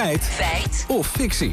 Feit. Feit. Of fictie.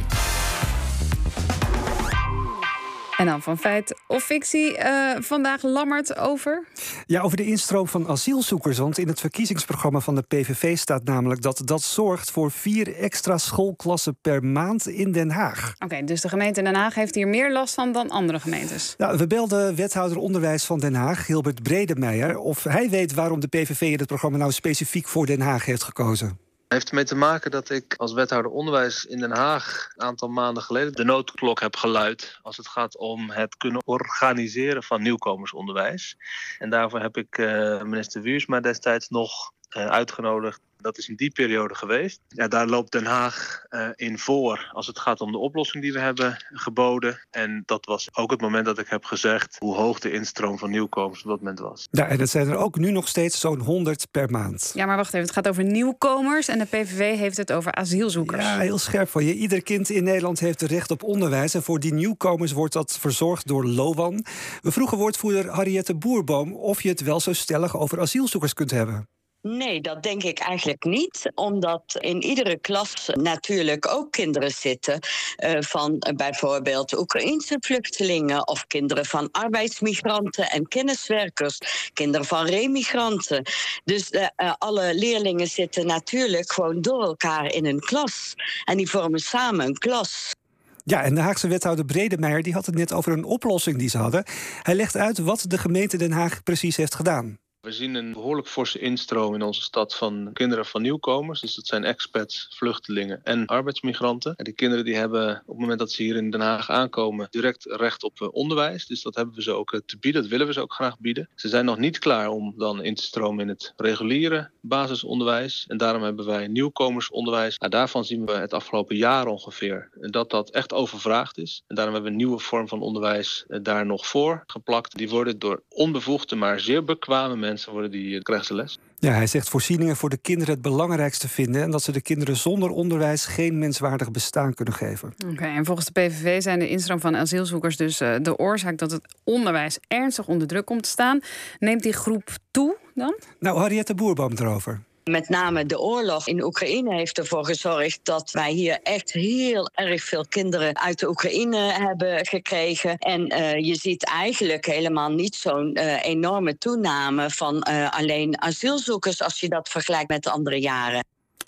En dan van feit of fictie. Uh, vandaag lammert over. Ja, over de instroom van asielzoekers. Want in het verkiezingsprogramma van de PVV staat namelijk dat dat zorgt voor vier extra schoolklassen per maand in Den Haag. Oké, dus de gemeente Den Haag heeft hier meer last van dan andere gemeentes. Nou, we belden wethouder onderwijs van Den Haag, Hilbert Bredemeijer, of hij weet waarom de PVV in het programma nou specifiek voor Den Haag heeft gekozen heeft ermee te maken dat ik als wethouder onderwijs in Den Haag een aantal maanden geleden de noodklok heb geluid als het gaat om het kunnen organiseren van nieuwkomersonderwijs. En daarvoor heb ik uh, minister Wiersma destijds nog uitgenodigd dat is in die periode geweest. Ja, daar loopt Den Haag uh, in voor als het gaat om de oplossing die we hebben geboden. En dat was ook het moment dat ik heb gezegd hoe hoog de instroom van nieuwkomers op dat moment was. Ja, en dat zijn er ook nu nog steeds zo'n 100 per maand. Ja, maar wacht even. Het gaat over nieuwkomers en de PVV heeft het over asielzoekers. Ja, heel scherp van je. Ieder kind in Nederland heeft recht op onderwijs. En voor die nieuwkomers wordt dat verzorgd door LOWAN. We vroegen woordvoerder Harriette Boerboom of je het wel zo stellig over asielzoekers kunt hebben. Nee, dat denk ik eigenlijk niet. Omdat in iedere klas natuurlijk ook kinderen zitten uh, van uh, bijvoorbeeld Oekraïnse vluchtelingen of kinderen van arbeidsmigranten en kenniswerkers, kinderen van remigranten. Dus uh, alle leerlingen zitten natuurlijk gewoon door elkaar in een klas. En die vormen samen een klas. Ja, en de Haagse wethouder Bredemeijer die had het net over een oplossing die ze hadden. Hij legt uit wat de gemeente Den Haag precies heeft gedaan. We zien een behoorlijk forse instroom in onze stad van kinderen van nieuwkomers. Dus dat zijn expats, vluchtelingen en arbeidsmigranten. En die kinderen die hebben op het moment dat ze hier in Den Haag aankomen direct recht op eh, onderwijs. Dus dat hebben we ze ook eh, te bieden. Dat willen we ze ook graag bieden. Ze zijn nog niet klaar om dan in te stromen in het reguliere basisonderwijs. En daarom hebben wij nieuwkomersonderwijs. Nou, daarvan zien we het afgelopen jaar ongeveer dat dat echt overvraagd is. En daarom hebben we een nieuwe vorm van onderwijs eh, daar nog voor geplakt. Die worden door onbevoegde, maar zeer bekwame mensen mensen worden die eh, krijgen ze les. Ja, hij zegt voorzieningen voor de kinderen het belangrijkste vinden en dat ze de kinderen zonder onderwijs geen menswaardig bestaan kunnen geven. Oké, en volgens de PVV zijn de instroom van asielzoekers dus uh, de oorzaak dat het onderwijs ernstig onder druk komt te staan. Neemt die groep toe dan? Nou, Harriette Boerboom erover. Met name de oorlog in Oekraïne heeft ervoor gezorgd dat wij hier echt heel erg veel kinderen uit de Oekraïne hebben gekregen. En uh, je ziet eigenlijk helemaal niet zo'n uh, enorme toename van uh, alleen asielzoekers als je dat vergelijkt met de andere jaren.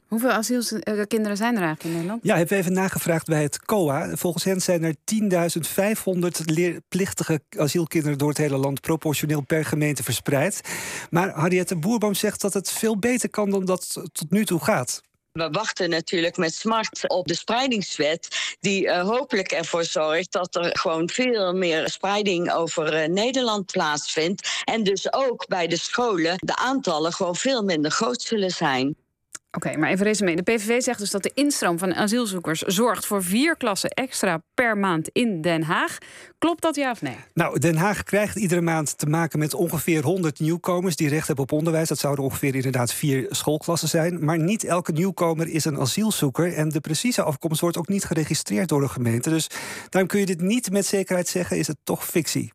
Hoeveel asielkinderen zijn er eigenlijk in Nederland? Ja, hebben we even nagevraagd bij het COA. Volgens hen zijn er 10.500 leerplichtige asielkinderen door het hele land proportioneel per gemeente verspreid. Maar Harriette Boerboom zegt dat het veel beter kan dan dat tot nu toe gaat. We wachten natuurlijk met smart op de spreidingswet, die uh, hopelijk ervoor zorgt dat er gewoon veel meer spreiding over uh, Nederland plaatsvindt. En dus ook bij de scholen de aantallen gewoon veel minder groot zullen zijn. Oké, maar even resume. De PVV zegt dus dat de instroom van asielzoekers zorgt voor vier klassen extra per maand in Den Haag. Klopt dat ja of nee? Nou, Den Haag krijgt iedere maand te maken met ongeveer 100 nieuwkomers die recht hebben op onderwijs. Dat zouden ongeveer inderdaad vier schoolklassen zijn. Maar niet elke nieuwkomer is een asielzoeker. En de precieze afkomst wordt ook niet geregistreerd door de gemeente. Dus daarom kun je dit niet met zekerheid zeggen, is het toch fictie.